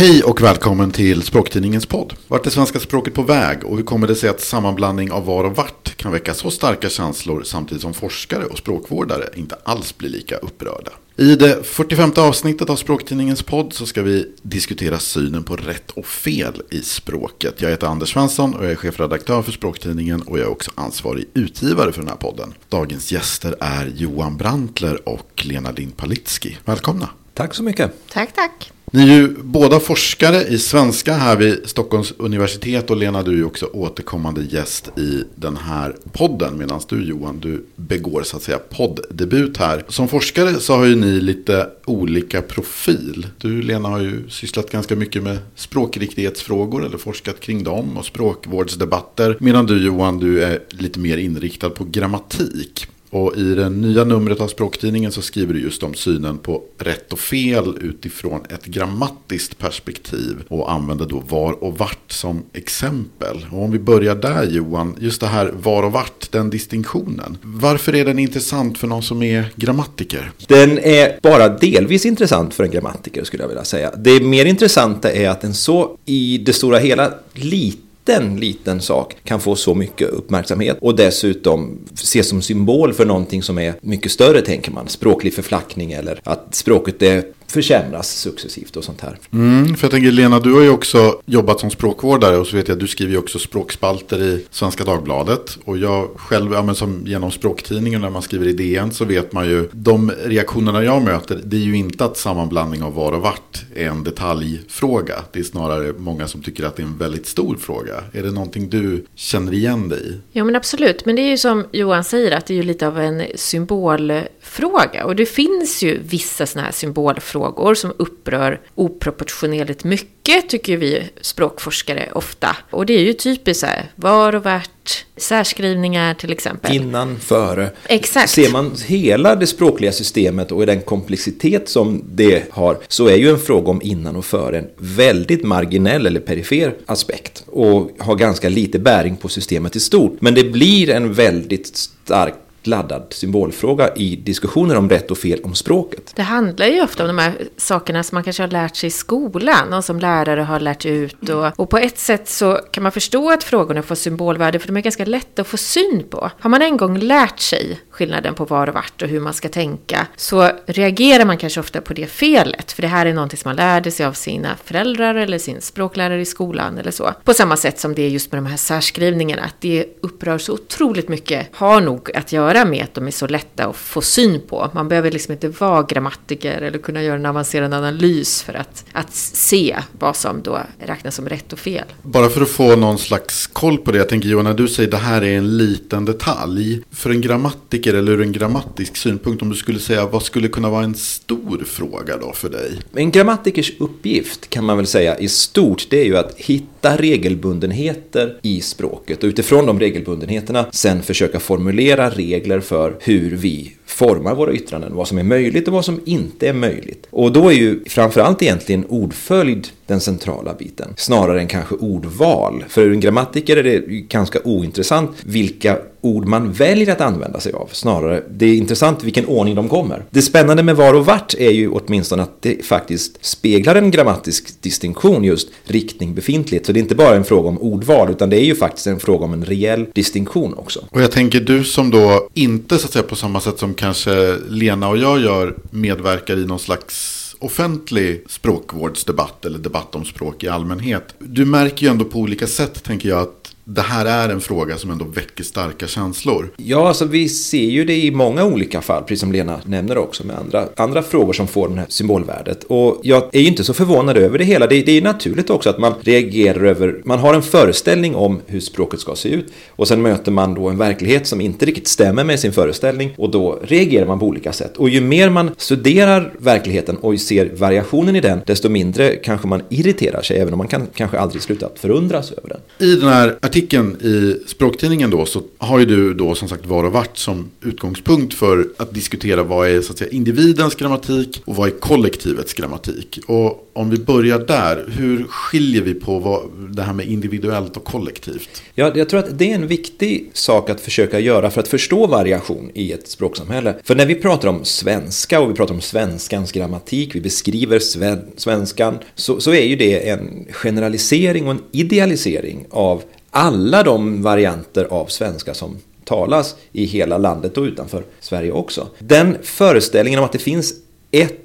Hej och välkommen till Språktidningens podd. Vart är svenska språket på väg och hur kommer det sig att sammanblandning av var och vart kan väcka så starka känslor samtidigt som forskare och språkvårdare inte alls blir lika upprörda? I det 45 avsnittet av Språktidningens podd så ska vi diskutera synen på rätt och fel i språket. Jag heter Anders Svensson och jag är chefredaktör för Språktidningen och jag är också ansvarig utgivare för den här podden. Dagens gäster är Johan Brantler och Lena Lind Palitski. Välkomna! Tack så mycket! Tack, tack! Ni är ju båda forskare i svenska här vid Stockholms universitet och Lena du är ju också återkommande gäst i den här podden medan du Johan du begår så att säga poddebut här. Som forskare så har ju ni lite olika profil. Du Lena har ju sysslat ganska mycket med språkriktighetsfrågor eller forskat kring dem och språkvårdsdebatter medan du Johan du är lite mer inriktad på grammatik. Och i det nya numret av Språktidningen så skriver du just om synen på rätt och fel utifrån ett grammatiskt perspektiv. Och använder då var och vart som exempel. Och om vi börjar där Johan, just det här var och vart, den distinktionen. Varför är den intressant för någon som är grammatiker? Den är bara delvis intressant för en grammatiker skulle jag vilja säga. Det mer intressanta är att den så i det stora hela lite liten, liten sak kan få så mycket uppmärksamhet och dessutom ses som symbol för någonting som är mycket större, tänker man. Språklig förflackning eller att språket är försämras successivt och sånt här. Mm, för jag tänker Lena, du har ju också jobbat som språkvårdare och så vet jag att du skriver ju också språkspalter i Svenska Dagbladet. Och jag själv, ja, men som genom språktidningen när man skriver i DN så vet man ju, de reaktionerna jag möter, det är ju inte att sammanblandning av var och vart är en detaljfråga. Det är snarare många som tycker att det är en väldigt stor fråga. Är det någonting du känner igen dig i? Ja men absolut, men det är ju som Johan säger att det är ju lite av en symbolfråga. Och det finns ju vissa sådana här symbolfrågor frågor som upprör oproportionerligt mycket, tycker vi språkforskare ofta. Och det är ju typiskt så här, var och vart, särskrivningar till exempel. Innan, före. Exakt. Ser man hela det språkliga systemet och den komplexitet som det har så är ju en fråga om innan och före en väldigt marginell eller perifer aspekt och har ganska lite bäring på systemet i stort. Men det blir en väldigt stark laddad symbolfråga i diskussioner om rätt och fel om språket. Det handlar ju ofta om de här sakerna som man kanske har lärt sig i skolan och som lärare har lärt ut. Och, och på ett sätt så kan man förstå att frågorna får symbolvärde för de är ganska lätta att få syn på. Har man en gång lärt sig skillnaden på var och vart och hur man ska tänka så reagerar man kanske ofta på det felet. För det här är någonting som man lärde sig av sina föräldrar eller sin språklärare i skolan eller så. På samma sätt som det är just med de här särskrivningarna, att det upprör så otroligt mycket, har nog att göra göra med att de är så lätta att få syn på. Man behöver liksom inte vara grammatiker eller kunna göra en avancerad analys för att, att se vad som då räknas som rätt och fel. Bara för att få någon slags koll på det. Jag tänker Johan, när du säger att det här är en liten detalj. För en grammatiker eller ur en grammatisk synpunkt. Om du skulle säga vad skulle kunna vara en stor fråga då för dig? En grammatikers uppgift kan man väl säga i stort. Det är ju att hitta regelbundenheter i språket. Och utifrån de regelbundenheterna sen försöka formulera regler regler för hur vi formar våra yttranden, vad som är möjligt och vad som inte är möjligt. Och då är ju framförallt egentligen ordföljd den centrala biten, snarare än kanske ordval. För en grammatiker är det ganska ointressant vilka ord man väljer att använda sig av, snarare det är intressant vilken ordning de kommer. Det spännande med var och vart är ju åtminstone att det faktiskt speglar en grammatisk distinktion, just riktning befintligt. Så det är inte bara en fråga om ordval, utan det är ju faktiskt en fråga om en reell distinktion också. Och jag tänker du som då inte så att säga på samma sätt som kanske Lena och jag gör medverkar i någon slags offentlig språkvårdsdebatt eller debatt om språk i allmänhet. Du märker ju ändå på olika sätt, tänker jag, att det här är en fråga som ändå väcker starka känslor. Ja, alltså vi ser ju det i många olika fall, precis som Lena nämner också med andra, andra frågor som får det här symbolvärdet. Och jag är ju inte så förvånad över det hela. Det, det är naturligt också att man reagerar över, man har en föreställning om hur språket ska se ut och sen möter man då en verklighet som inte riktigt stämmer med sin föreställning och då reagerar man på olika sätt. Och ju mer man studerar verkligheten och ser variationen i den, desto mindre kanske man irriterar sig, även om man kan kanske aldrig sluta att förundras över den. I den här artikeln artikeln i språktidningen då så har ju du då som sagt var och vart som utgångspunkt för att diskutera vad är så att säga, individens grammatik och vad är kollektivets grammatik. Och om vi börjar där, hur skiljer vi på vad, det här med individuellt och kollektivt? Ja, jag tror att det är en viktig sak att försöka göra för att förstå variation i ett språksamhälle. För när vi pratar om svenska och vi pratar om svenskans grammatik, vi beskriver sven svenskan, så, så är ju det en generalisering och en idealisering av alla de varianter av svenska som talas i hela landet och utanför Sverige också. Den föreställningen om att det finns ett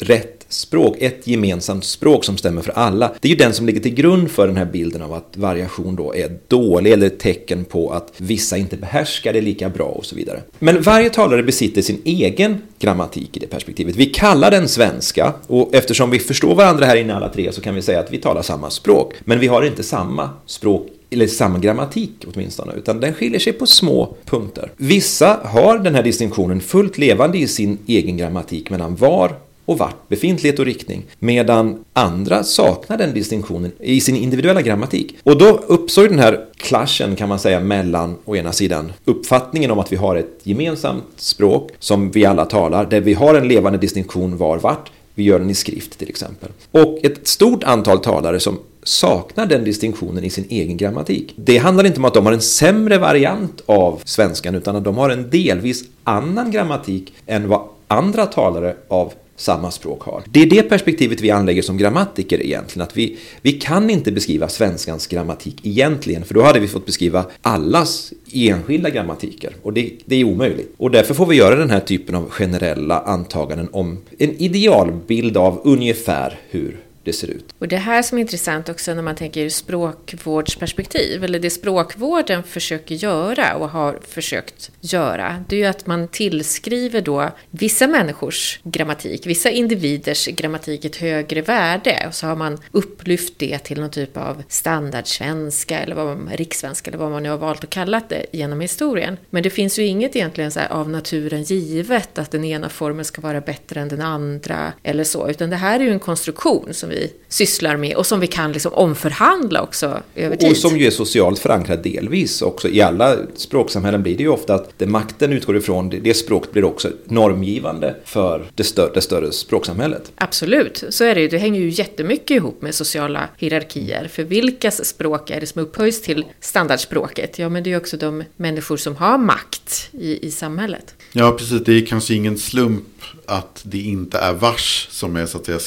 rätt språk, ett gemensamt språk som stämmer för alla. Det är ju den som ligger till grund för den här bilden av att variation då är dålig eller ett tecken på att vissa inte behärskar det lika bra och så vidare. Men varje talare besitter sin egen grammatik i det perspektivet. Vi kallar den svenska och eftersom vi förstår varandra här inne alla tre så kan vi säga att vi talar samma språk. Men vi har inte samma språk eller samma grammatik åtminstone, utan den skiljer sig på små punkter. Vissa har den här distinktionen fullt levande i sin egen grammatik mellan var och vart, befintlighet och riktning, medan andra saknar den distinktionen i sin individuella grammatik. Och då uppstår den här klaschen kan man säga mellan å ena sidan uppfattningen om att vi har ett gemensamt språk som vi alla talar, där vi har en levande distinktion var vart, vi gör den i skrift till exempel. Och ett stort antal talare som saknar den distinktionen i sin egen grammatik. Det handlar inte om att de har en sämre variant av svenskan utan att de har en delvis annan grammatik än vad andra talare av samma språk har. Det är det perspektivet vi anlägger som grammatiker egentligen. Att vi, vi kan inte beskriva svenskans grammatik egentligen, för då hade vi fått beskriva allas enskilda grammatiker. Och det, det är omöjligt. Och därför får vi göra den här typen av generella antaganden om en idealbild av ungefär hur det ser ut. Och det här som är intressant också när man tänker ur språkvårdsperspektiv, eller det språkvården försöker göra och har försökt göra, det är ju att man tillskriver då vissa människors grammatik, vissa individers grammatik ett högre värde och så har man upplyft det till någon typ av standardsvenska eller vad man, rikssvenska eller vad man nu har valt att kalla det genom historien. Men det finns ju inget egentligen så av naturen givet att den ena formen ska vara bättre än den andra eller så, utan det här är ju en konstruktion som vi vi sysslar med och som vi kan liksom omförhandla också över tid. Och som ju är socialt förankrad delvis också. I alla språksamhällen blir det ju ofta att det makten utgår ifrån, det språket blir också normgivande för det större, det större språksamhället. Absolut, så är det ju. Det hänger ju jättemycket ihop med sociala hierarkier. För vilkas språk är det som upphöjs till standardspråket? Ja, men det är ju också de människor som har makt i, i samhället. Ja, precis. Det är kanske ingen slump att det inte är vars som är så att säga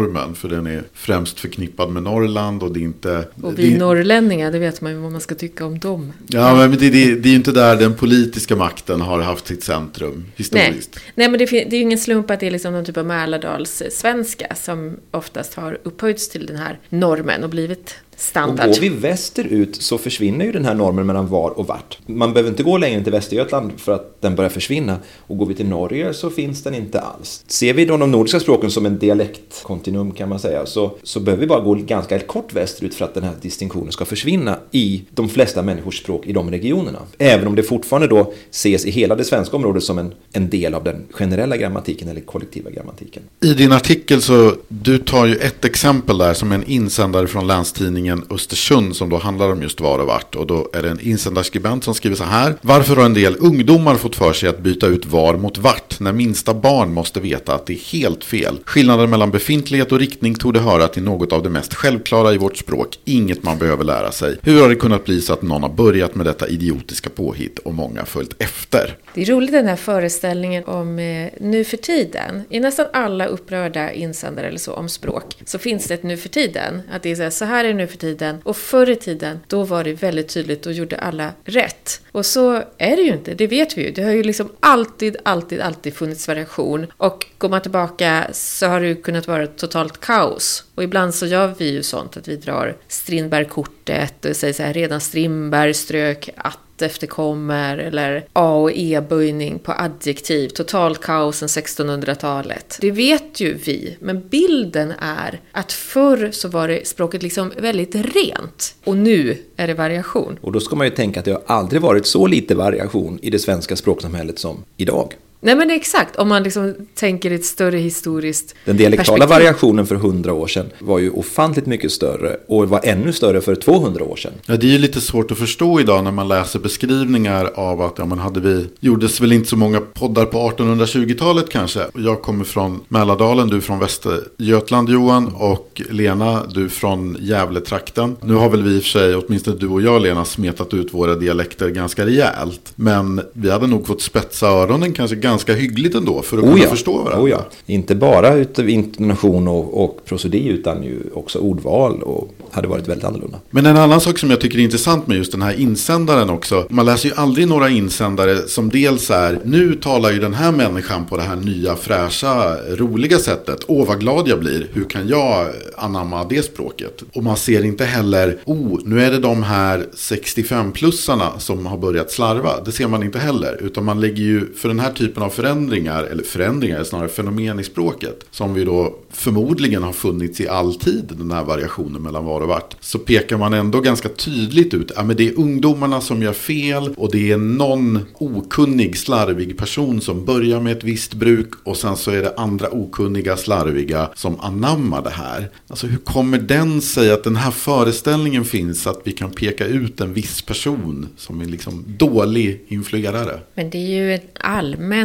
skriftspråksnormen. För den är främst förknippad med Norrland och det är inte... Och vi det, norrlänningar, det vet man ju vad man ska tycka om dem. Ja, men det, det, det är ju inte där den politiska makten har haft sitt centrum historiskt. Nej, Nej men det, det är ju ingen slump att det är liksom någon typ av Mälardalssvenska som oftast har upphöjts till den här normen och blivit standard. Och går vi västerut så försvinner ju den här normen mellan var och vart. Man behöver inte gå längre än till Västergötland för att den börjar försvinna. Och går vi till Norge så finns den inte alls. Ser vi då de nordiska språken som en dialektkontinuum kan man säga så, så behöver vi bara gå ganska kort västerut för att den här distinktionen ska försvinna i de flesta människors språk i de regionerna. Även om det fortfarande då ses i hela det svenska området som en, en del av den generella grammatiken eller kollektiva grammatiken. I din artikel så du tar ju ett exempel där som en insändare från Länstidningen tidningen Östersund som då handlar om just var och vart. Och då är det en insändarskribent som skriver så här. Varför har en del ungdomar fått för sig att byta ut var mot vart när minsta barn måste veta att det är helt fel? Skillnaden mellan befintlighet och riktning tog det höra till något av det mest självklara i vårt språk. Inget man behöver lära sig. Hur har det kunnat bli så att någon har börjat med detta idiotiska påhitt och många följt efter? Det är roligt den här föreställningen om eh, nu för tiden. I nästan alla upprörda insändare eller så om språk så finns det ett nu för tiden. Att det är så här, så här är det nu för tiden. Och förr i tiden, då var det väldigt tydligt, då gjorde alla rätt. Och så är det ju inte, det vet vi ju. Det har ju liksom alltid, alltid, alltid funnits variation. Och går man tillbaka så har det ju kunnat vara totalt kaos. Och ibland så gör vi ju sånt att vi drar strindbergkort och säg så här, redan Strindberg strök att efterkommer eller A och E-böjning på adjektiv, totalt kaos sen 1600-talet. Det vet ju vi, men bilden är att förr så var det språket liksom väldigt rent och nu är det variation. Och då ska man ju tänka att det har aldrig varit så lite variation i det svenska språksamhället som idag. Nej men exakt, om man liksom tänker ett större historiskt Den dialektala perspektiv. variationen för 100 år sedan var ju ofantligt mycket större och var ännu större för 200 år sedan. Ja, det är ju lite svårt att förstå idag när man läser beskrivningar av att ja, men hade vi, gjordes väl inte så många poddar på 1820-talet kanske. Jag kommer från Mälardalen, du från Västergötland Johan och Lena, du från Gävletrakten. Nu har väl vi i och för sig, åtminstone du och jag Lena, smetat ut våra dialekter ganska rejält. Men vi hade nog fått spetsa öronen kanske ganska hyggligt ändå för att kunna förstå varandra. Oh ja. Inte bara utav intonation och, och prosodi utan ju också ordval och hade varit väldigt annorlunda. Men en annan sak som jag tycker är intressant med just den här insändaren också. Man läser ju aldrig några insändare som dels är nu talar ju den här människan på det här nya fräscha roliga sättet. Åh vad glad jag blir. Hur kan jag anamma det språket? Och man ser inte heller oh nu är det de här 65-plussarna som har börjat slarva. Det ser man inte heller. Utan man lägger ju för den här typen av förändringar, eller förändringar, snarare fenomen i språket. Som vi då förmodligen har funnits i all tid, den här variationen mellan var och vart. Så pekar man ändå ganska tydligt ut, ja men det är ungdomarna som gör fel och det är någon okunnig, slarvig person som börjar med ett visst bruk och sen så är det andra okunniga, slarviga som anammar det här. Alltså hur kommer den sig att den här föreställningen finns att vi kan peka ut en viss person som en liksom dålig influerare? Men det är ju ett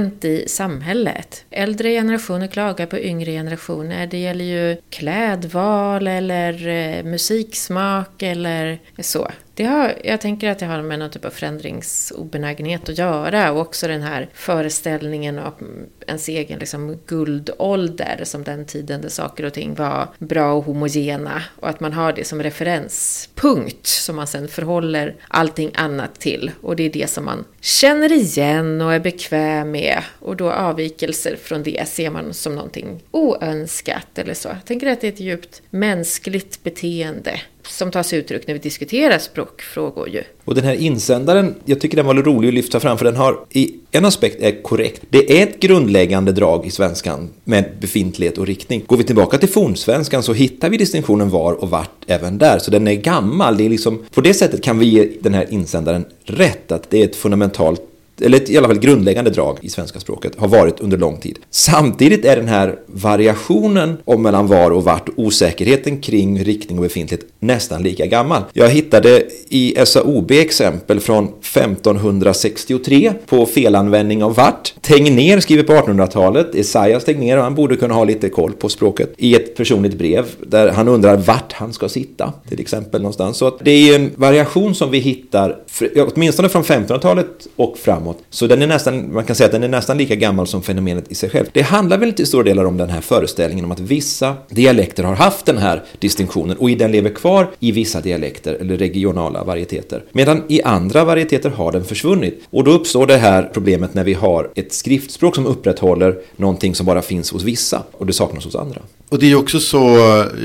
hänt i samhället. Äldre generationer klagar på yngre generationer. Det gäller ju klädval eller eh, musiksmak eller så. Det har, jag tänker att det har med någon typ av förändringsobenägenhet att göra. Och också den här föreställningen om ens egen liksom, guldålder som den tiden där saker och ting var bra och homogena. Och att man har det som referenspunkt som man sen förhåller allting annat till. Och det är det som man känner igen och är bekväm med. Och då avvikelser från det ser man som någonting oönskat eller så. Jag tänker att det är ett djupt mänskligt beteende som tar sig uttryck när vi diskuterar språkfrågor ju. Och den här insändaren, jag tycker den var rolig att lyfta fram för den har i en aspekt är korrekt. Det är ett grundläggande drag i svenskan med befintlighet och riktning. Går vi tillbaka till fornsvenskan så hittar vi distinktionen var och vart även där. Så den är gammal. Det är liksom, på det sättet kan vi ge den här insändaren rätt att det är ett fundamentalt eller ett, i alla fall grundläggande drag i svenska språket, har varit under lång tid. Samtidigt är den här variationen om mellan var och vart, osäkerheten kring riktning och befintlighet nästan lika gammal. Jag hittade i SAOB exempel från 1563 på felanvändning av vart. Tegnér skriver på 1800-talet, Esaias Tegnér, och han borde kunna ha lite koll på språket, i ett personligt brev där han undrar vart han ska sitta, till exempel någonstans. Så att det är en variation som vi hittar, åtminstone från 1500-talet och framåt. Så den är nästan, man kan säga att den är nästan lika gammal som fenomenet i sig själv. Det handlar väl till stora delar om den här föreställningen om att vissa dialekter har haft den här distinktionen och i den lever kvar i vissa dialekter eller regionala varieteter. Medan i andra varieteter har den försvunnit. Och då uppstår det här problemet när vi har ett skriftspråk som upprätthåller någonting som bara finns hos vissa och det saknas hos andra. Och det är också så,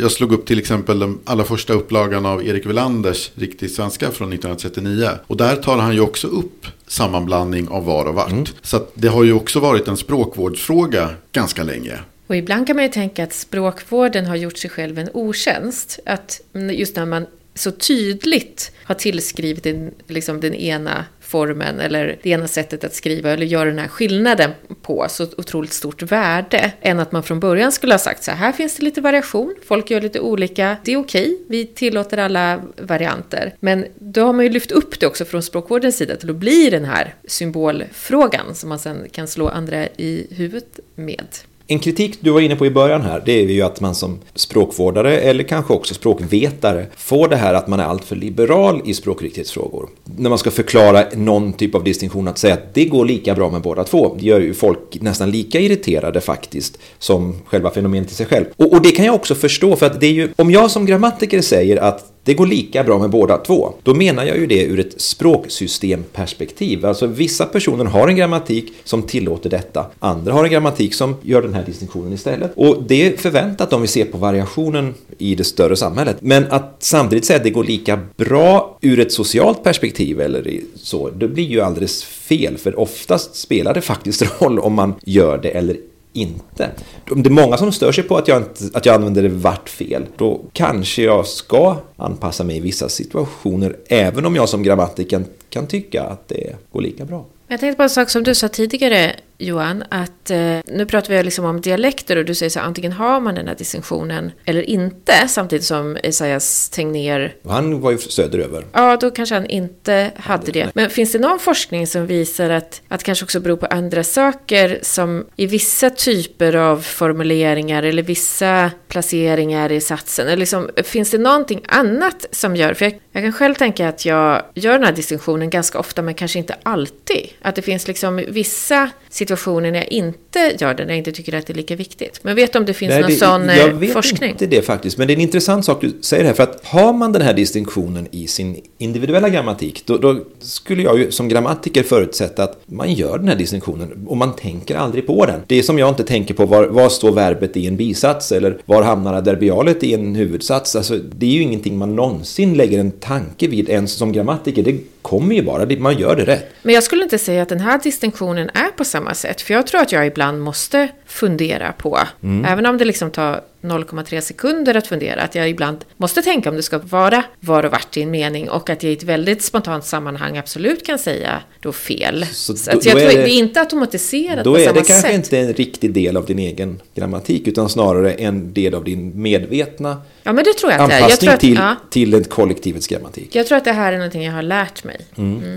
jag slog upp till exempel den allra första upplagan av Erik Welanders Riktig svenska från 1939. Och där tar han ju också upp sammanblandning av var och vart. Mm. Så att det har ju också varit en språkvårdsfråga ganska länge. Och ibland kan man ju tänka att språkvården har gjort sig själv en otjänst. Att just när man så tydligt har tillskrivit den, liksom den ena formen eller det ena sättet att skriva eller göra den här skillnaden på så otroligt stort värde än att man från början skulle ha sagt så här, här finns det lite variation, folk gör lite olika, det är okej, okay, vi tillåter alla varianter. Men då har man ju lyft upp det också från språkvårdens sida till att bli den här symbolfrågan som man sen kan slå andra i huvudet med. En kritik du var inne på i början här, det är ju att man som språkvårdare eller kanske också språkvetare får det här att man är alltför liberal i språkriktighetsfrågor. När man ska förklara någon typ av distinktion, att säga att det går lika bra med båda två. Det gör ju folk nästan lika irriterade faktiskt som själva fenomenet i sig själv. Och, och det kan jag också förstå, för att det är ju, om jag som grammatiker säger att det går lika bra med båda två. Då menar jag ju det ur ett språksystemperspektiv. Alltså vissa personer har en grammatik som tillåter detta. Andra har en grammatik som gör den här distinktionen istället. Och det är förväntat om vi ser på variationen i det större samhället. Men att samtidigt säga att det går lika bra ur ett socialt perspektiv eller så, det blir ju alldeles fel. För oftast spelar det faktiskt roll om man gör det eller inte. Om det är många som stör sig på att jag, inte, att jag använder det vart fel, då kanske jag ska anpassa mig i vissa situationer, även om jag som grammatiker kan, kan tycka att det går lika bra. Jag tänkte på en sak som du sa tidigare, Johan, att eh, nu pratar vi liksom om dialekter och du säger så här, antingen har man den här distinktionen eller inte, samtidigt som Esaias Tegnér... Han var ju söderöver. Ja, då kanske han inte hade det. Men finns det någon forskning som visar att, att det kanske också beror på andra saker som i vissa typer av formuleringar eller vissa placeringar i satsen? Eller liksom, finns det någonting annat som gör, för jag, jag kan själv tänka att jag gör den här distinktionen ganska ofta, men kanske inte alltid. Att det finns liksom vissa situationer när jag inte gör det, när jag inte tycker att det är lika viktigt. Men vet du om det finns Nej, någon det, sån jag eh, vet forskning? inte det faktiskt, men det är en intressant sak du säger här. För att har man den här distinktionen i sin individuella grammatik, då, då skulle jag ju som grammatiker förutsätta att man gör den här distinktionen och man tänker aldrig på den. Det är som jag inte tänker på var, var står verbet i en bisats eller var hamnar adverbialet i en huvudsats. Alltså, det är ju ingenting man någonsin lägger en tanke vid ens som grammatiker. Det kommer ju bara, man gör det rätt. Men jag skulle inte säga att den här distinktionen är på samma sätt. För jag tror att jag ibland måste fundera på, Mm. även om det liksom tar 0,3 sekunder att fundera, att jag ibland måste tänka om det ska vara var och vart i en mening och att jag i ett väldigt spontant sammanhang absolut kan säga då fel. Så Så, då- jag då tror är det, det- är inte automatiserat Då på är samma det kanske sätt. inte en riktig del av din egen grammatik utan snarare en del av din medvetna Ja, men det tror jag är. Jag anpassning tror att, till, ja, till ett kollektivets grammatik. jag tror att det här är någonting jag har lärt mig.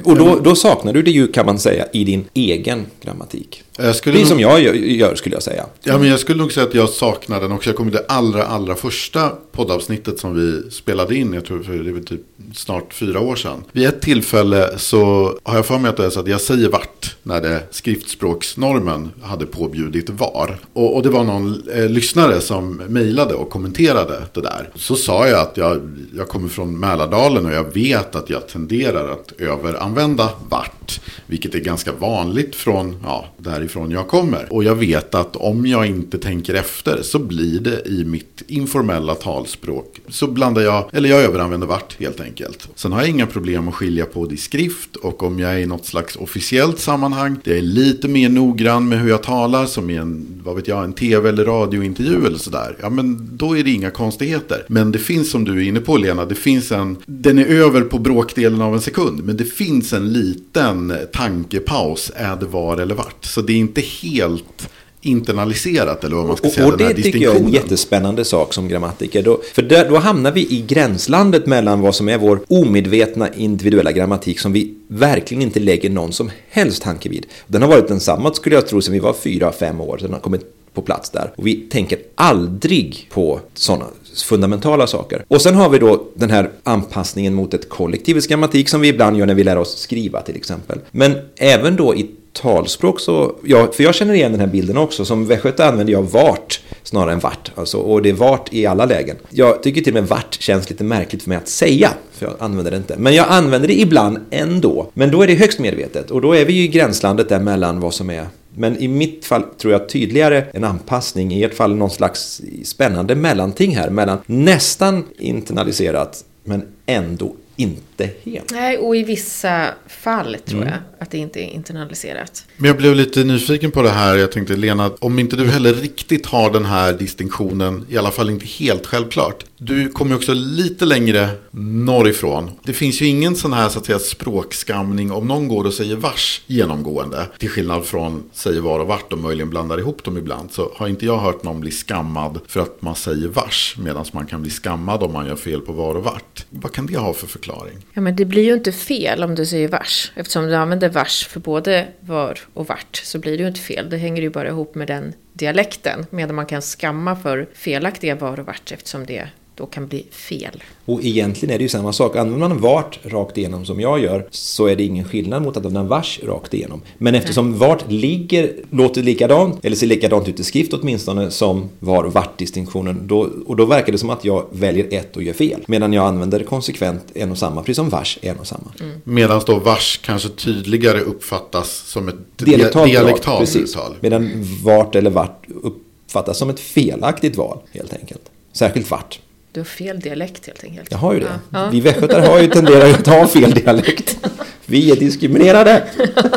Och då, då saknar du det ju kan man säga i din egen grammatik. Jag skulle Det är nog- som jag gör, skulle jag säga. Ja, men jag skulle nog säga att jag saknar den också. Jag kommer det allra, allra första poddavsnittet som vi spelade in. Jag tror för det var typ snart fyra år sedan. Vid ett tillfälle så har jag för mig att det är så att jag säger vart när det skriftspråksnormen hade påbjudit var. Och, och det var någon eh, lyssnare som mejlade och kommenterade det där. Så sa jag att jag, jag kommer från Mälardalen och jag vet att jag tenderar att överanvända vart. Vilket är ganska vanligt från ja, därifrån jag kommer. Och jag vet att om jag inte tänker efter så blir det i mitt informella talspråk. Så blandar jag, eller jag överanvänder vart helt enkelt. Sen har jag inga problem att skilja på det i skrift och om jag är i något slags officiellt sammanhang. Det är lite mer noggrann med hur jag talar som i en, vad vet jag, en tv eller radiointervju eller sådär. Ja men då är det inga konstigheter. Men det finns som du är inne på Lena, det finns en, den är över på bråkdelen av en sekund. Men det finns en liten tankepaus, är det var eller vart. Så det är inte helt internaliserat eller vad man ska säga. Och, det tycker jag är en jättespännande sak som grammatiker. Då, för där, då hamnar vi i gränslandet mellan vad som är vår omedvetna individuella grammatik som vi verkligen inte lägger någon som helst tanke vid. Den har varit densamma skulle jag tro sedan vi var fyra, fem år. Den har kommit på plats där. Och vi tänker aldrig på sådana fundamentala saker. Och sen har vi då den här anpassningen mot ett kollektivets grammatik som vi ibland gör när vi lär oss skriva till exempel. Men även då i talspråk så, ja, för jag känner igen den här bilden också. Som västgöte använder jag vart snarare än vart. Alltså, och det är vart i alla lägen. Jag tycker till och med vart känns lite märkligt för mig att säga. För jag använder det inte. Men jag använder det ibland ändå. Men då är det högst medvetet. Och då är vi ju i gränslandet där mellan vad som är men i mitt fall tror jag tydligare en anpassning, i ert fall någon slags spännande mellanting här mellan nästan internaliserat men ändå inte helt. Nej, och i vissa fall tror Mm. jag att det inte är internaliserat. Men jag blev lite nyfiken på det här. Jag tänkte Lena, om inte du heller riktigt har den här distinktionen, i alla fall inte helt självklart. Du kommer också lite längre norrifrån. Det finns ju ingen sån här så att säga språkskamning om någon går och säger vars genomgående. Till skillnad från säger var och vart och möjligen blandar ihop dem ibland. Så har inte jag hört någon bli skammad för att man säger vars. Medan man kan bli skammad om man gör fel på var och vart. Vad kan det ha för förklaring? Ja, men det blir ju inte fel om du säger vars. Eftersom du använder vars för både var och vart så blir det ju inte fel. Det hänger ju bara ihop med den dialekten. Medan man kan skamma för felaktiga var och vart eftersom det då kan bli fel. Och egentligen är det ju samma sak. Använder man vart rakt igenom som jag gör så är det ingen skillnad mot att använda vars rakt igenom. Men eftersom vart ligger, låter likadant, eller ser likadant ut i skrift åtminstone, som var och vart-distinktionen. Då, och då verkar det som att jag väljer ett och gör fel. Medan jag använder konsekvent en och samma, precis som vars en och samma. Medan då vars kanske tydligare uppfattas som ett Dialektalt, dialektalt val, precis. uttal. Medan vart eller vart uppfattas som ett felaktigt val, helt enkelt. Särskilt vart. Du har fel dialekt helt enkelt. Jag har ju det. Ja. Vi västgötar har ju tenderat att ha fel dialekt. Vi är diskriminerade.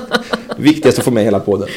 Viktigast att få med hela podden.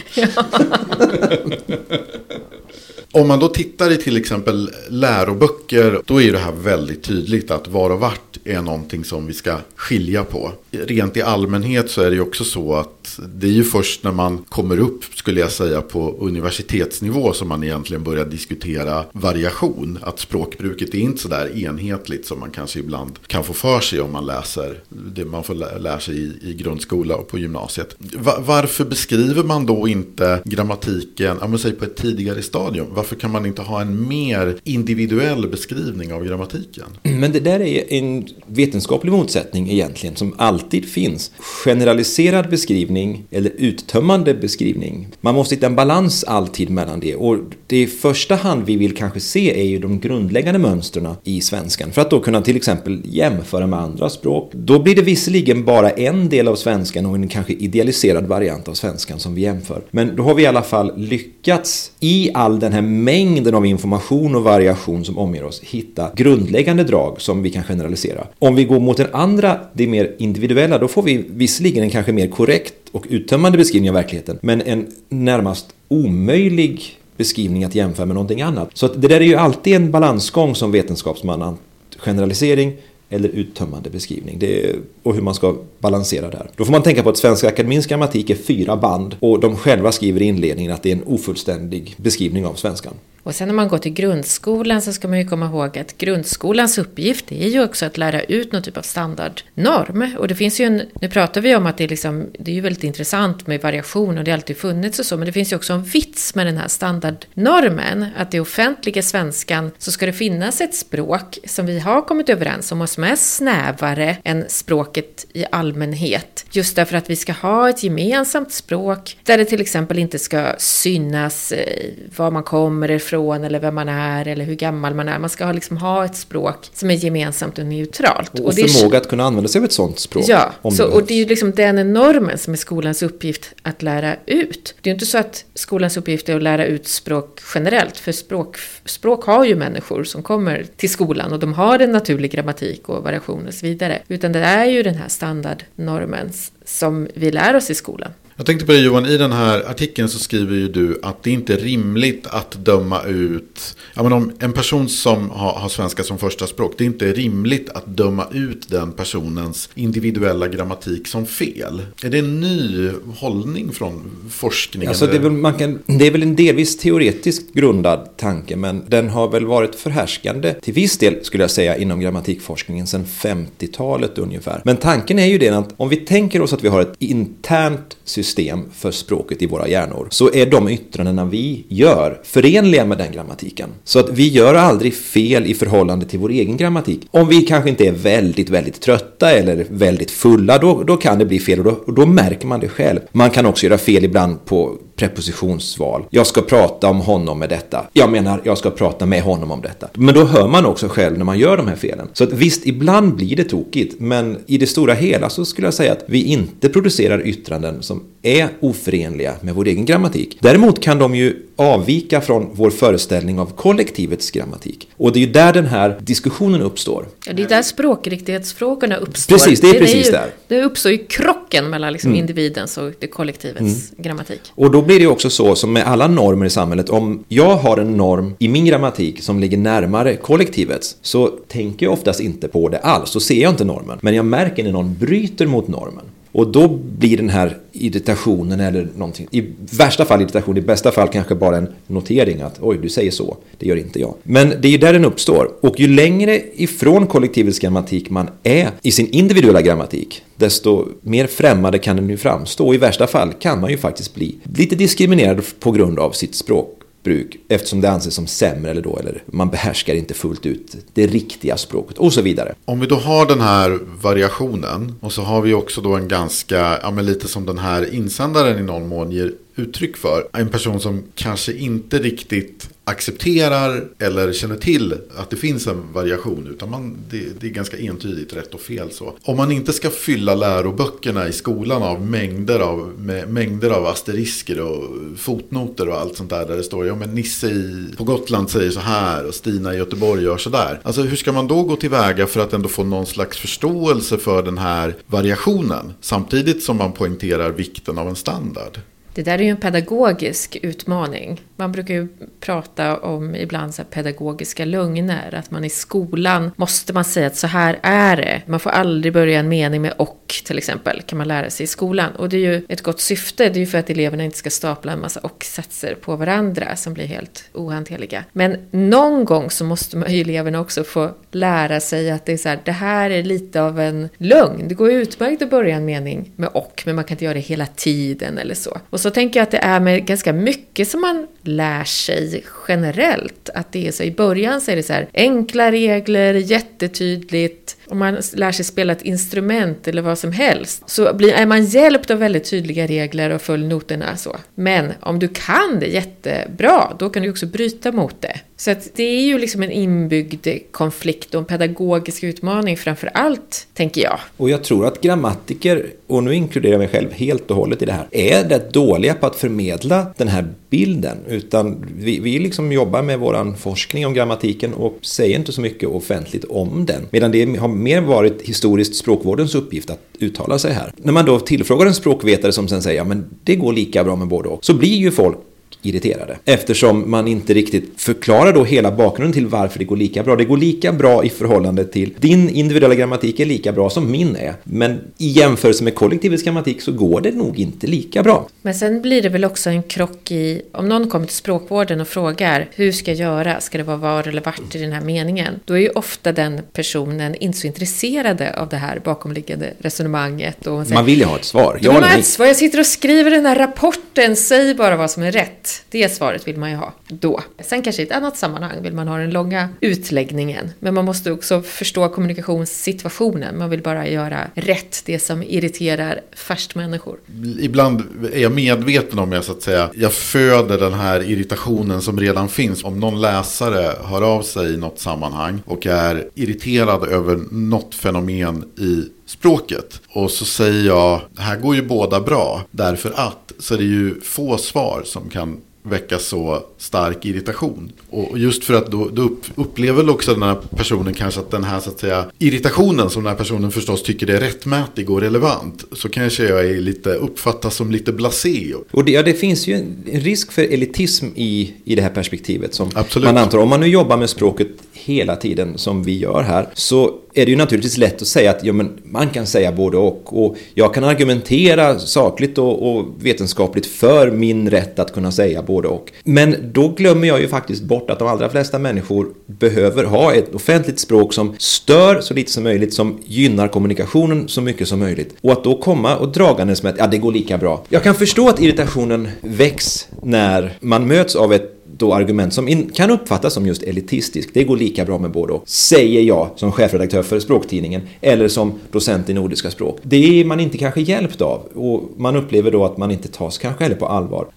Om man då tittar i till exempel läroböcker, då är det här väldigt tydligt att var och vart är någonting som vi ska skilja på. Rent i allmänhet så är det ju också så att det är ju först när man kommer upp, skulle jag säga, på universitetsnivå som man egentligen börjar diskutera variation. Att språkbruket är inte så där enhetligt som man kanske ibland kan få för sig om man läser det man får lära sig i, i grundskola och på gymnasiet. Va, varför beskriver man då inte grammatiken, om man säger på ett tidigare stadium? Varför kan man inte ha en mer individuell beskrivning av grammatiken? Men det där är en vetenskaplig motsättning egentligen som alltid finns. Generaliserad beskrivning eller uttömmande beskrivning. Man måste hitta en balans alltid mellan det och det i första hand vi vill kanske se är ju de grundläggande mönstren i svenskan för att då kunna till exempel jämföra med andra språk. Då blir det visserligen bara en del av svenskan och en kanske idealiserad variant av svenskan som vi jämför. Men då har vi i alla fall lyckats i all den här mängden av information och variation som omger oss hitta grundläggande drag som vi kan generalisera. Om vi går mot den andra, det mer individuella, då får vi visserligen en kanske mer korrekt och uttömmande beskrivning av verkligheten, men en närmast omöjlig beskrivning att jämföra med någonting annat. Så det där är ju alltid en balansgång som vetenskapsman. Generalisering eller uttömmande beskrivning. Det är, och hur man ska balansera där. Då får man tänka på att Svenska Akademiens grammatik är fyra band och de själva skriver i inledningen att det är en ofullständig beskrivning av svenskan. Och sen när man går till grundskolan så ska man ju komma ihåg att grundskolans uppgift är ju också att lära ut någon typ av standardnorm. Och det finns ju en, nu pratar vi om att det är liksom, det är ju väldigt intressant med variation och det har alltid funnits och så, men det finns ju också en vits med den här standardnormen. Att i offentliga svenskan så ska det finnas ett språk som vi har kommit överens om och som är snävare än språket i allmänhet. Just därför att vi ska ha ett gemensamt språk där det till exempel inte ska synas eh, var man kommer ifrån ifrån eller vem man är eller hur gammal man är. Man ska liksom ha ett språk som är gemensamt och neutralt. Och, och förmåga att kunna använda sig av ett sådant språk. Ja, så, det och det är ju liksom den normen som är skolans uppgift att lära ut. Det är ju inte så att skolans uppgift är att lära ut språk generellt, för språk, språk har ju människor som kommer till skolan och de har en naturlig grammatik och variation och så vidare. Utan det är ju den här standardnormen som vi lär oss i skolan. Jag tänkte på det Johan, i den här artikeln så skriver ju du att det inte är rimligt att döma ut, ja men om en person som har, har svenska som första språk, det är inte rimligt att döma ut den personens individuella grammatik som fel. Är det en ny hållning från forskningen? Alltså det, är väl, man kan, det är väl en delvis teoretiskt grundad tanke, men den har väl varit förhärskande till viss del skulle jag säga inom grammatikforskningen sedan 50-talet ungefär. Men tanken är ju den att om vi tänker oss att vi har ett internt system system för språket i våra hjärnor så är de yttrandena vi gör förenliga med den grammatiken. Så att vi gör aldrig fel i förhållande till vår egen grammatik. Om vi kanske inte är väldigt, väldigt trötta eller väldigt fulla, då, då kan det bli fel och då, och då märker man det själv. Man kan också göra fel ibland på prepositionsval. Jag ska prata om honom med detta. Jag menar, jag ska prata med honom om detta. Men då hör man också själv när man gör de här felen. Så att visst, ibland blir det tokigt, men i det stora hela så skulle jag säga att vi inte producerar yttranden som är oförenliga med vår egen grammatik. Däremot kan de ju avvika från vår föreställning av kollektivets grammatik. Och det är ju där den här diskussionen uppstår. Ja, det är där språkriktighetsfrågorna uppstår. Precis, det är precis det är ju, där. Det uppstår ju krocken mellan liksom mm. individens och det kollektivets mm. grammatik. Och då blir det också så som med alla normer i samhället. Om jag har en norm i min grammatik som ligger närmare kollektivets så tänker jag oftast inte på det alls. Så ser jag inte normen. Men jag märker när någon bryter mot normen. Och då blir den här irritationen eller någonting, i värsta fall irritation, i bästa fall kanske bara en notering att oj, du säger så, det gör inte jag. Men det är ju där den uppstår. Och ju längre ifrån kollektivets grammatik man är i sin individuella grammatik, desto mer främmande kan den ju framstå. Och i värsta fall kan man ju faktiskt bli lite diskriminerad på grund av sitt språk bruk eftersom det anses som sämre eller då eller man behärskar inte fullt ut det riktiga språket och så vidare. Om vi då har den här variationen och så har vi också då en ganska, ja men lite som den här insändaren i någon mån ger uttryck för. En person som kanske inte riktigt accepterar eller känner till att det finns en variation. Utan man, det, det, är ganska entydigt rätt och fel så. Om man inte ska fylla läroböckerna i skolan av mängder av, med, mängder av asterisker och fotnoter och allt sånt där. Där det står ja men Nisse i, på Gotland säger så här och Stina i Göteborg gör så där. Alltså hur ska man då gå tillväga för att ändå få någon slags förståelse för den här variationen? Samtidigt som man poängterar vikten av en standard. Det där är ju en pedagogisk utmaning. Man brukar ju prata om ibland så pedagogiska lögner. Att man i skolan måste man säga att så här är det. Man får aldrig börja en mening med och och till exempel kan man lära sig i skolan. Och det är ju ett gott syfte, det är ju för att eleverna inte ska stapla en massa och-satser på varandra som blir helt ohanterliga. Men någon gång så måste man ju eleverna också få lära sig att det är så här, det här är lite av en lögn. Det går utmärkt att börja en mening med och, men man kan inte göra det hela tiden eller så. Och så tänker jag att det är med ganska mycket som man lär sig generellt. Att det är så i början så är det så här enkla regler, jättetydligt, om man lär sig spela ett instrument eller vad som helst så blir, är man hjälpt av väldigt tydliga regler och följ noterna så. Men om du kan det jättebra, då kan du också bryta mot det. Så att det är ju liksom en inbyggd konflikt och en pedagogisk utmaning framför allt, tänker jag. Och jag tror att grammatiker, och nu inkluderar jag mig själv helt och hållet i det här, är rätt dåliga på att förmedla den här bilden. Utan vi, vi liksom jobbar med vår forskning om grammatiken och säger inte så mycket offentligt om den. Medan det har mer varit historiskt språkvårdens uppgift att uttala sig här. När man då tillfrågar en språkvetare som sen säger ja men det går lika bra med både och, så blir ju folk irriterade. Eftersom man inte riktigt förklarar då hela bakgrunden till varför det går lika bra. Det går lika bra i förhållande till din individuella grammatik är lika bra som min är. Men i jämförelse med kollektivets grammatik så går det nog inte lika bra. Men sen blir det väl också en krock i, om någon kommer till språkvården och frågar hur ska jag göra, ska det vara var eller vart i den här meningen? Då är ju ofta den personen inte så intresserade av det här bakomliggande resonemanget. Och säger, man vill ju ha ett svar. Jag, jag, ett svar. jag sitter och skriver den här rapporten, säg bara vad som är rätt. Det svaret vill man ju ha då. Sen kanske i ett annat sammanhang vill man ha den långa utläggningen. Men man måste också förstå kommunikationssituationen. Man vill bara göra rätt, det som irriterar färst människor. Ibland är jag medveten om, jag, så att säga, jag föder den här irritationen som redan finns. Om någon läsare hör av sig i något sammanhang och är irriterad över något fenomen i språket. Och så säger jag, det här går ju båda bra. Därför att, så är det ju få svar som kan väcka så stark irritation. Och just för att då, då upplever väl också den här personen kanske att den här så att säga irritationen som den här personen förstås tycker är rättmätig och relevant. Så kanske jag är lite, uppfattas som lite blasé. Och det, ja, det finns ju en risk för elitism i, i det här perspektivet som Absolut. man antar. Om man nu jobbar med språket hela tiden som vi gör här så är det ju naturligtvis lätt att säga att ja, men man kan säga både och. Och jag kan argumentera sakligt och, och, vetenskapligt för min rätt att kunna säga både och. Men då glömmer jag ju faktiskt bort att de allra flesta människor behöver ha ett offentligt språk som stör så lite som möjligt, som gynnar kommunikationen så mycket som möjligt. Och att då komma och dragandes med att ja, det går lika bra. Jag kan förstå att irritationen väcks när man möts av ett då argument som in, kan uppfattas som just elitistisk. Det går lika bra med både och. Säger jag som chefredaktör för språktidningen eller som docent i nordiska språk. Det är man inte kanske hjälpt av och man upplever då att man inte tas kanske heller på allvar.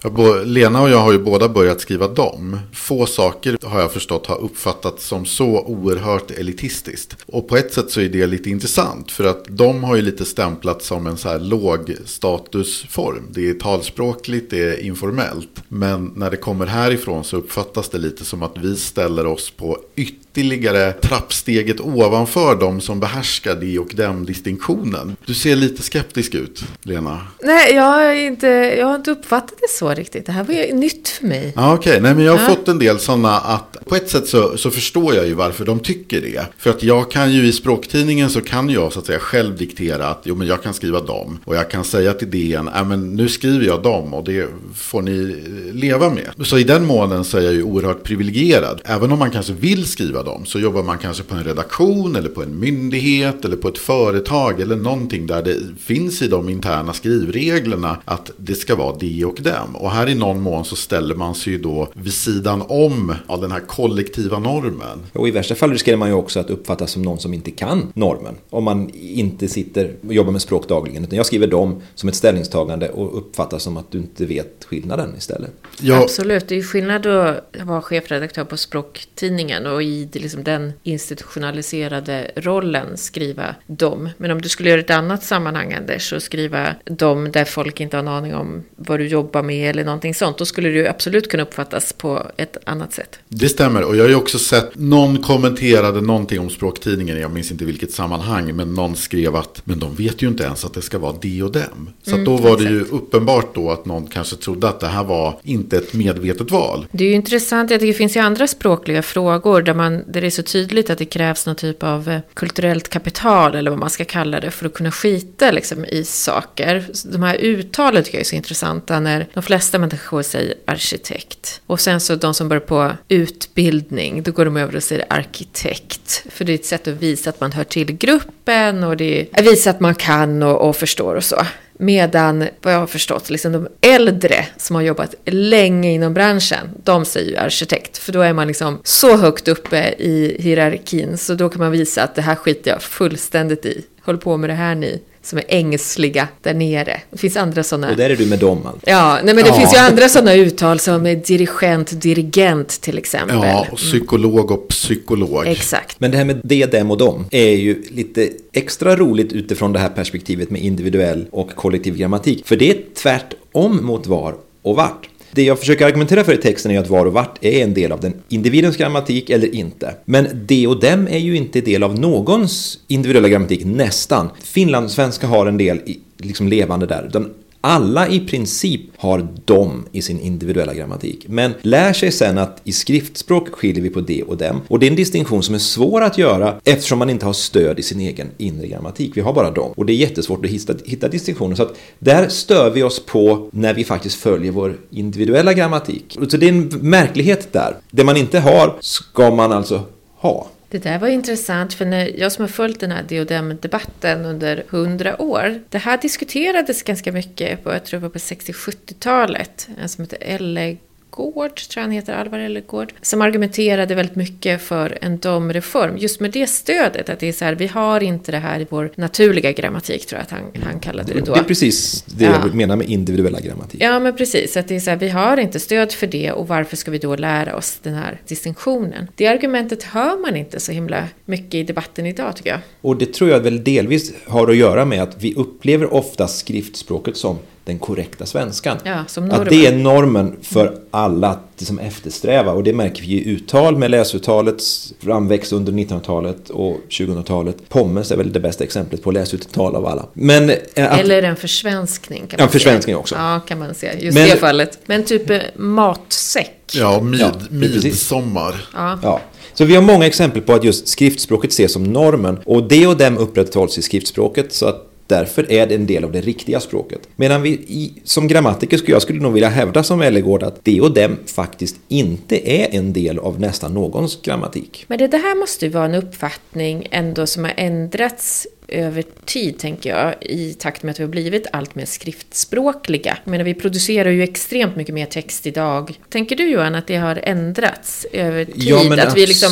Lena och jag har ju båda börjat skriva dom. Få saker har jag förstått har uppfattats som så oerhört elitistiskt. Och på ett sätt så är det lite intressant för att de har ju lite stämplats som en så här låg statusform. Det är talspråkligt, det är informellt. Men när det kommer härifrån så uppfattas det lite som att vi ställer oss på ytterligare trappsteget ovanför de som behärskar det och den distinktionen. Du ser lite skeptisk ut, Lena. Nej, jag har inte, jag har inte uppfattat det så riktigt. Det här var ju nytt för mig. Ja, Okej, okay. men jag har ja. fått en del sådana att på ett sätt så, så förstår jag ju varför de tycker det. För att jag kan ju i språktidningen så kan jag så att säga själv diktera att jo men jag kan skriva dem. Och jag kan säga till DN, äh, men nu skriver jag dem och det får ni leva med. Så i den mån månaden så är ju oerhört privilegierad. Även om man kanske vill skriva dem så jobbar man kanske på en redaktion eller på en myndighet eller på ett företag eller någonting där det finns i de interna skrivreglerna att det ska vara det och dem. Och här i någon mån så ställer man sig ju då vid sidan om av den här kollektiva normen. Och i värsta fall riskerar man ju också att uppfattas som någon som inte kan normen. Om man inte sitter och jobbar med språk dagligen. Utan jag skriver dem som ett ställningstagande och uppfattas som att du inte vet skillnaden istället. Ja. Absolut, det är ju skillnad då var chefredaktör på Språktidningen och i liksom den institutionaliserade rollen skriva dem. Men om du skulle göra ett annat sammanhang Anders och skriva dem där folk inte har en aning om vad du jobbar med eller någonting sånt. Då skulle du absolut kunna uppfattas på ett annat sätt. Det stämmer och jag har ju också sett någon kommenterade någonting om Språktidningen. Jag minns inte vilket sammanhang men någon skrev att men de vet ju inte ens att det ska vara de och dem. Så mm, då var det ju uppenbart då att någon kanske trodde att det här var inte ett medvetet val. Det det är ju intressant, jag tycker det finns ju andra språkliga frågor där, man, där det är så tydligt att det krävs någon typ av eh, kulturellt kapital eller vad man ska kalla det för att kunna skita liksom, i saker. De här uttalen tycker jag är så intressanta när de flesta människor säger arkitekt. Och sen så de som börjar på utbildning, då går de över och säger arkitekt. För det är ett sätt att visa att man hör till gruppen och det är att visa att man kan och, och förstår och så. Medan, vad jag har förstått, liksom de äldre som har jobbat länge inom branschen, de säger ju arkitekt. För då är man liksom så högt uppe i hierarkin, så då kan man visa att det här skiter jag fullständigt i. Håll på med det här ni som är ängsliga där nere. Det finns andra sådana. Och där är du med dem alltså. Ja, nej, men det ja. finns ju andra sådana uttal som är dirigent, dirigent till exempel. Ja, och psykolog och psykolog. Exakt. Men det här med det, dem och dem är ju lite extra roligt utifrån det här perspektivet med individuell och kollektiv grammatik. För det är tvärtom mot var och vart. Det jag försöker argumentera för i texten är att var och vart är en del av den individens grammatik eller inte. Men det och dem är ju inte del av någons individuella grammatik, nästan. Finlandssvenska har en del liksom levande där. Den alla i princip har dom i sin individuella grammatik, men lär sig sen att i skriftspråk skiljer vi på det och dem. Och det är en distinktion som är svår att göra eftersom man inte har stöd i sin egen inre grammatik. Vi har bara dem. Och det är jättesvårt att hitta, hitta distinktioner. Så att där stör vi oss på när vi faktiskt följer vår individuella grammatik. Så det är en märklighet där. Det man inte har ska man alltså ha. Det där var intressant, för när jag som har följt den här diodem-debatten under hundra år. Det här diskuterades ganska mycket på, jag tror det var på 60-70-talet. En som heter Elle Gård, tror jag han heter, Alvar Ellegård, som argumenterade väldigt mycket för en domreform. Just med det stödet, att det är så här, vi har inte det här i vår naturliga grammatik, tror jag att han, han kallade det då. Det är precis det ja. jag menar med individuella grammatik. Ja, men precis. Att det är så här, vi har inte stöd för det och varför ska vi då lära oss den här distinktionen? Det argumentet hör man inte så himla mycket i debatten idag, tycker jag. Och det tror jag väl delvis har att göra med att vi upplever ofta skriftspråket som den korrekta svenskan. Ja, att det är normen för alla att liksom eftersträva och det märker vi i uttal med läsuttalets framväxt under 1900-talet och 2000-talet. Pommes är väl det bästa exemplet på läsuttal av alla. Men, att, Eller en försvenskning. Kan man ja, försvenskning också. Ja, kan man säga. Just Men, det fallet. Men typ eh, matsäck. Ja, mid, ja, midsommar. Ja. ja. Så vi har många exempel på att just skriftspråket ses som normen och det och dem upprätthålls i skriftspråket så att Därför är det en del av det riktiga språket. Medan vi i, som grammatiker skulle jag skulle nog vilja hävda som Ellegård att det och dem faktiskt inte är en del av nästan någons grammatik. Men det, det här måste ju vara en uppfattning ändå som har ändrats över tid, tänker jag, i takt med att vi har blivit allt mer skriftspråkliga. Jag menar, vi producerar ju extremt mycket mer text idag. Tänker du Johan att det har ändrats över tid? Ja, att vi liksom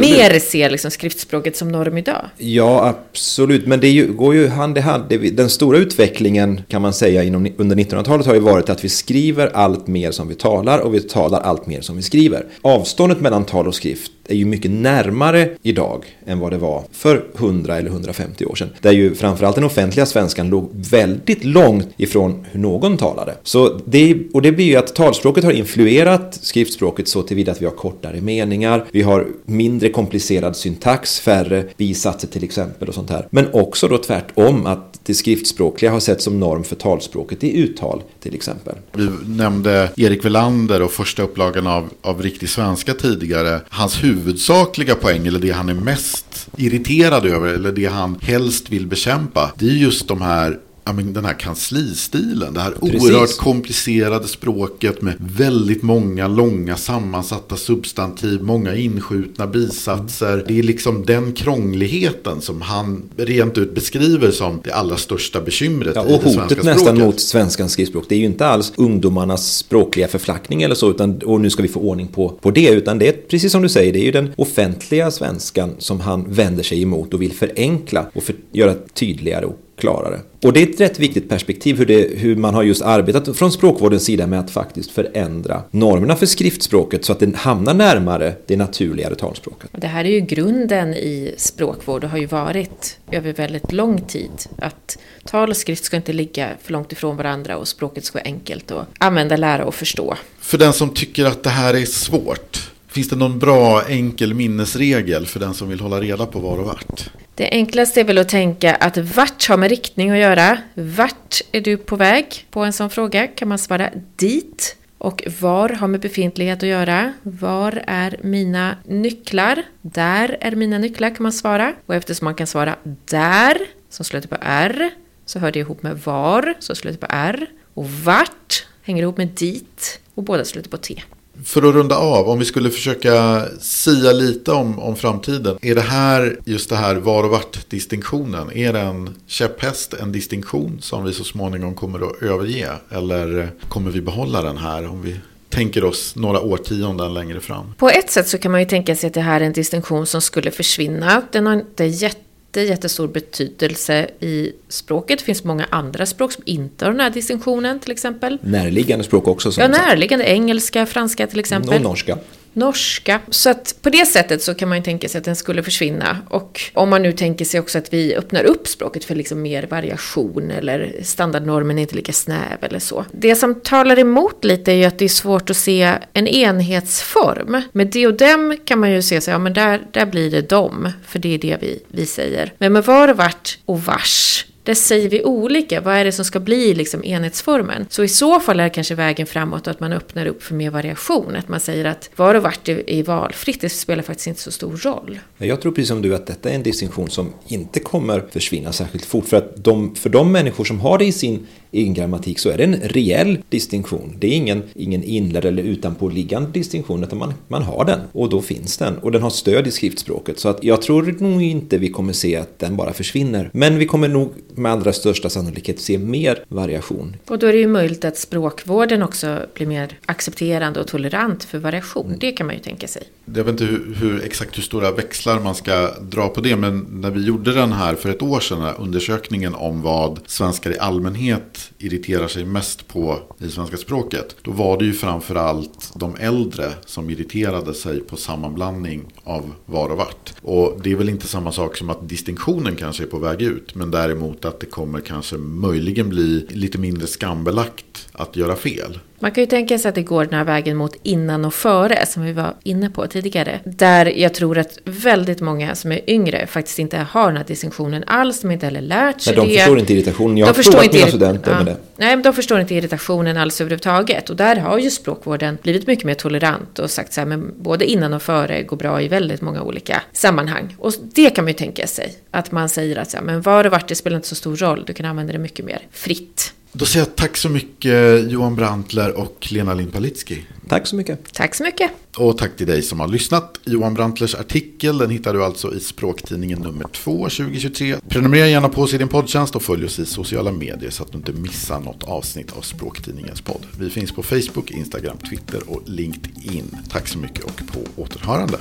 mer ser liksom skriftspråket som norm idag? Ja, absolut. Men det ju, går ju hand i hand. Den stora utvecklingen kan man säga inom, under 1900-talet har ju varit att vi skriver allt mer som vi talar och vi talar allt mer som vi skriver. Avståndet mellan tal och skrift är ju mycket närmare idag än vad det var för 100 eller 150 år sedan. Där ju framförallt den offentliga svenskan låg väldigt långt ifrån hur någon talade. Så det, och det blir ju att talspråket har influerat skriftspråket så tillvida att vi har kortare meningar, vi har mindre komplicerad syntax, färre bisatser till exempel och sånt här. Men också då tvärtom att det skriftspråkliga har sett som norm för talspråket i uttal till exempel. Vi nämnde Erik Velander och första upplagan av, av Riktig svenska tidigare. Hans huvudsakliga poäng, eller det han är mest irriterad över, eller det han helst vill bekämpa, det är just de här den här kanslistilen. Det här Precis. oerhört komplicerade språket med väldigt många långa sammansatta substantiv, många inskjutna bisatser. Det är liksom den krångligheten som han rent ut beskriver som det allra största bekymret ja, och i det svenska hotet nästan mot svenskans skrivspråk. Det är ju inte alls ungdomarnas språkliga förflackning eller så, utan, och nu ska vi få ordning på, på det, utan det är precis som du säger, det är ju den offentliga svenskan som han vänder sig emot och vill förenkla och för, göra tydligare och klarare. Och det är ett rätt viktigt perspektiv hur, det, hur man har just arbetat från språkvårdens sida med att faktiskt förändra normerna för skriftspråket så att det hamnar närmare det naturligare talspråket. Det här är ju grunden i språkvård och har ju varit över väldigt lång tid. Att tal och skrift ska inte ligga för långt ifrån varandra och språket ska vara enkelt att använda, lära och förstå. För den som tycker att det här är svårt, Finns det någon bra enkel minnesregel för den som vill hålla reda på var och vart? Det enklaste är väl att tänka att vart har med riktning att göra? Vart är du på väg? På en sån fråga kan man svara dit. Och var har med befintlighet att göra? Var är mina nycklar? Där är mina nycklar kan man svara. Och eftersom man kan svara där, som slutar på R, så hör det ihop med var, som slutar på R. Och vart hänger ihop med dit, och båda slutar på T. För att runda av, om vi skulle försöka sia lite om, om framtiden. Är det här, just det här var och vart distinktionen, är det en käpphäst, en distinktion som vi så småningom kommer att överge? Eller kommer vi behålla den här om vi tänker oss några årtionden längre fram? På ett sätt så kan man ju tänka sig att det här är en distinktion som skulle försvinna. Den har inte jätte jättestor betydelse i språket. Det finns många andra språk som inte har den här distinktionen till exempel. Närliggande språk också. Ja, närliggande. Engelska, franska till exempel. Och norska norska. Så att på det sättet så kan man ju tänka sig att den skulle försvinna. Och om man nu tänker sig också att vi öppnar upp språket för liksom mer variation eller standardnormen är inte lika snäv eller så. Det som talar emot lite är ju att det är svårt att se en enhetsform. Med det och dem kan man ju se sig, ja men där, där blir det dom, för det är det vi, vi säger. Men med var och vart och vars där säger vi olika. Vad är det som ska bli liksom enhetsformen? Så i så fall är kanske vägen framåt att man öppnar upp för mer variation. Att man säger att var och vart är valfritt. Det spelar faktiskt inte så stor roll. Jag tror precis som du att detta är en distinktion som inte kommer försvinna särskilt fort. För att de, för de människor som har det i sin egen grammatik så är det en reell distinktion. Det är ingen, ingen inlärd eller utanpåliggande distinktion utan man, man har den och då finns den. Och den har stöd i skriftspråket. Så att jag tror nog inte vi kommer se att den bara försvinner. Men vi kommer nog med allra största sannolikhet se mer variation. Och då är det ju möjligt att språkvården också blir mer accepterande och tolerant för variation. Mm. Det kan man ju tänka sig. Jag vet inte hur, hur, exakt hur stora växlar man ska dra på det. Men när vi gjorde den här för ett år sedan, undersökningen om vad svenskar i allmänhet irriterar sig mest på i svenska språket. Då var det ju framförallt de äldre som irriterade sig på sammanblandning av var och vart. Och det är väl inte samma sak som att distinktionen kanske är på väg ut. Men däremot att det kommer kanske möjligen bli lite mindre skambelagt att göra fel. Man kan ju tänka sig att det går den här vägen mot innan och före, som vi var inne på tidigare. Där jag tror att väldigt många som är yngre faktiskt inte har den här distinktionen alls, de har inte heller lärt sig Nej, de det. förstår inte irritationen. Jag de har frågat mina studenter ja. med det. Nej, men de förstår inte irritationen alls överhuvudtaget. Och där har ju språkvården blivit mycket mer tolerant och sagt så här, men både innan och före går bra i väldigt många olika sammanhang. Och det kan man ju tänka sig, att man säger att så här, men var och vart, det spelar inte så stor roll, du kan använda det mycket mer fritt. Då säger jag tack så mycket Johan Brantler och Lena Lind-Palitski. Tack så mycket. Tack så mycket. Och tack till dig som har lyssnat. Johan Brantlers artikel den hittar du alltså i Språktidningen nummer 2 2023. Prenumerera gärna på oss i din poddtjänst och följ oss i sociala medier så att du inte missar något avsnitt av Språktidningens podd. Vi finns på Facebook, Instagram, Twitter och LinkedIn. Tack så mycket och på återhörande.